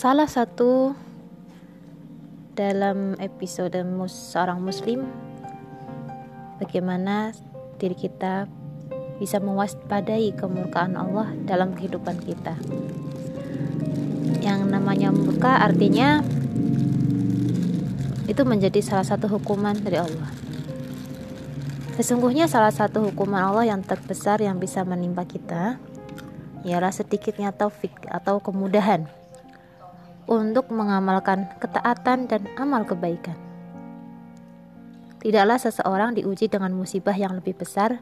salah satu dalam episode mus seorang muslim bagaimana diri kita bisa mewaspadai kemurkaan Allah dalam kehidupan kita. Yang namanya murka artinya itu menjadi salah satu hukuman dari Allah. Sesungguhnya salah satu hukuman Allah yang terbesar yang bisa menimpa kita ialah sedikitnya taufik atau kemudahan untuk mengamalkan ketaatan dan amal kebaikan. Tidaklah seseorang diuji dengan musibah yang lebih besar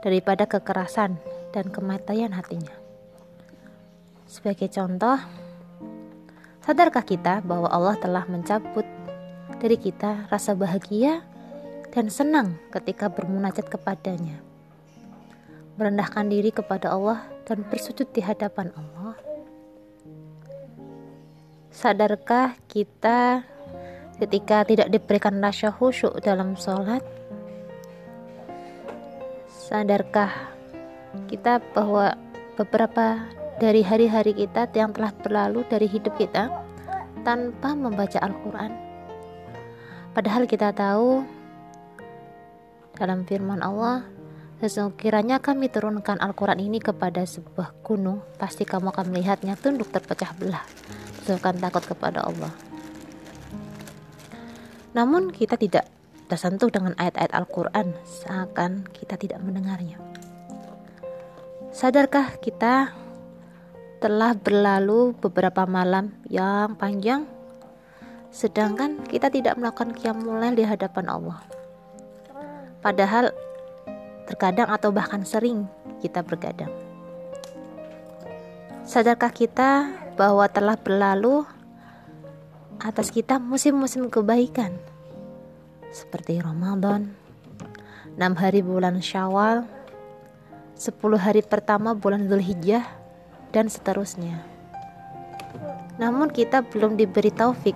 daripada kekerasan dan kematian hatinya. Sebagai contoh, sadarkah kita bahwa Allah telah mencabut dari kita rasa bahagia dan senang ketika bermunajat kepadanya? Merendahkan diri kepada Allah dan bersujud di hadapan Allah. Sadarkah kita ketika tidak diberikan rasa khusyuk dalam sholat? Sadarkah kita bahwa beberapa dari hari-hari kita yang telah berlalu dari hidup kita tanpa membaca Al-Quran? Padahal kita tahu dalam firman Allah, Sesungguhnya kami turunkan Al-Quran ini kepada sebuah gunung, pasti kamu akan melihatnya tunduk terpecah belah. Sesungguhnya takut kepada Allah. Namun kita tidak tersentuh dengan ayat-ayat Al-Quran seakan kita tidak mendengarnya. Sadarkah kita telah berlalu beberapa malam yang panjang sedangkan kita tidak melakukan qiyamul di hadapan Allah. Padahal terkadang atau bahkan sering kita bergadang. Sadarkah kita bahwa telah berlalu atas kita musim-musim kebaikan seperti Ramadan, 6 hari bulan Syawal, 10 hari pertama bulan Zulhijjah dan seterusnya. Namun kita belum diberi taufik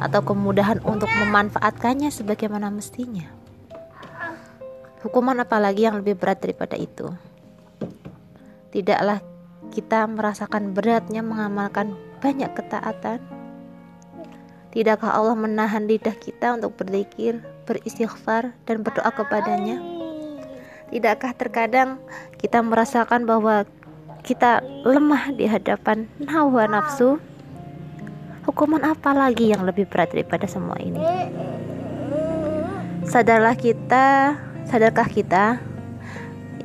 atau kemudahan untuk memanfaatkannya sebagaimana mestinya. Hukuman apalagi yang lebih berat daripada itu? Tidaklah kita merasakan beratnya mengamalkan banyak ketaatan? Tidakkah Allah menahan lidah kita untuk berzikir, beristighfar, dan berdoa kepadanya? Tidakkah terkadang kita merasakan bahwa kita lemah di hadapan hawa nafsu? Hukuman apa lagi yang lebih berat daripada semua ini? Sadarlah kita, sadarkah kita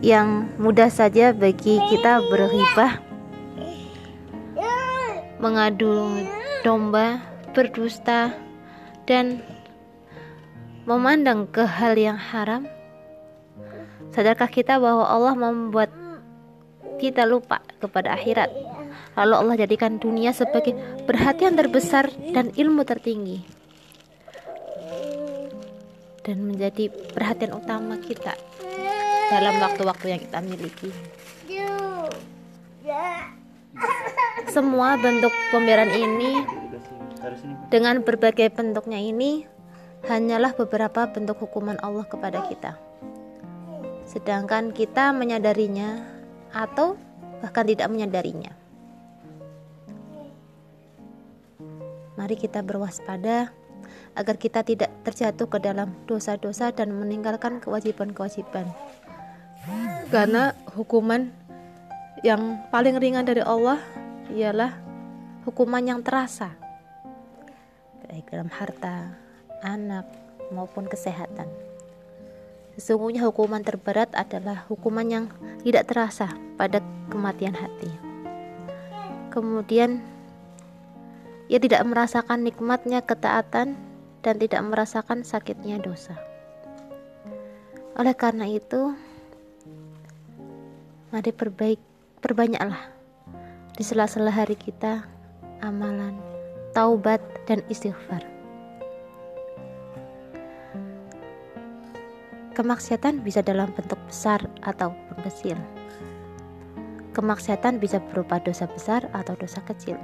yang mudah saja bagi kita berhibah, mengadu domba, berdusta, dan memandang ke hal yang haram? Sadarkah kita bahwa Allah membuat kita lupa kepada akhirat? Lalu Allah jadikan dunia sebagai perhatian terbesar dan ilmu tertinggi dan menjadi perhatian utama kita dalam waktu-waktu yang kita miliki. Semua bentuk pembiaran ini dengan berbagai bentuknya ini hanyalah beberapa bentuk hukuman Allah kepada kita. Sedangkan kita menyadarinya atau bahkan tidak menyadarinya. Mari kita berwaspada agar kita tidak terjatuh ke dalam dosa-dosa dan meninggalkan kewajiban-kewajiban karena hukuman yang paling ringan dari Allah ialah hukuman yang terasa baik dalam harta, anak maupun kesehatan. Sesungguhnya hukuman terberat adalah hukuman yang tidak terasa pada kematian hati. Kemudian ia tidak merasakan nikmatnya ketaatan dan tidak merasakan sakitnya dosa. Oleh karena itu, Mari perbaik, perbanyaklah di sela-sela hari kita amalan, taubat dan istighfar. Kemaksiatan bisa dalam bentuk besar ataupun kecil. Kemaksiatan bisa berupa dosa besar atau dosa kecil.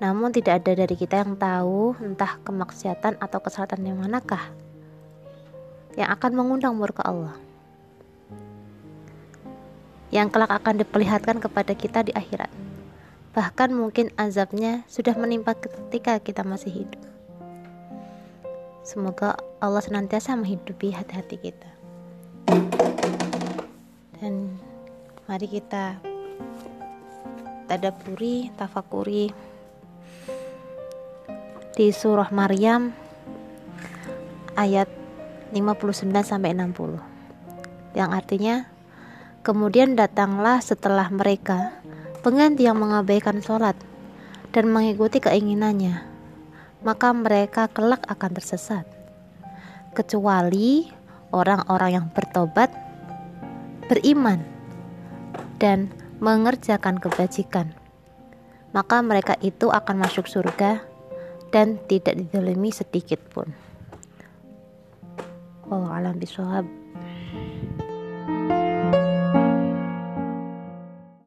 Namun tidak ada dari kita yang tahu entah kemaksiatan atau kesalahan yang manakah yang akan mengundang murka Allah yang kelak akan diperlihatkan kepada kita di akhirat. bahkan mungkin azabnya sudah menimpa ketika kita masih hidup. Semoga Allah senantiasa menghidupi hati-hati kita. Dan mari kita tadaburi, tafakuri di surah Maryam ayat 59 sampai 60. Yang artinya kemudian datanglah setelah mereka pengganti yang mengabaikan sholat dan mengikuti keinginannya, maka mereka kelak akan tersesat. Kecuali orang-orang yang bertobat, beriman, dan mengerjakan kebajikan, maka mereka itu akan masuk surga dan tidak didolimi sedikit pun. Wallahu a'lam bishawab.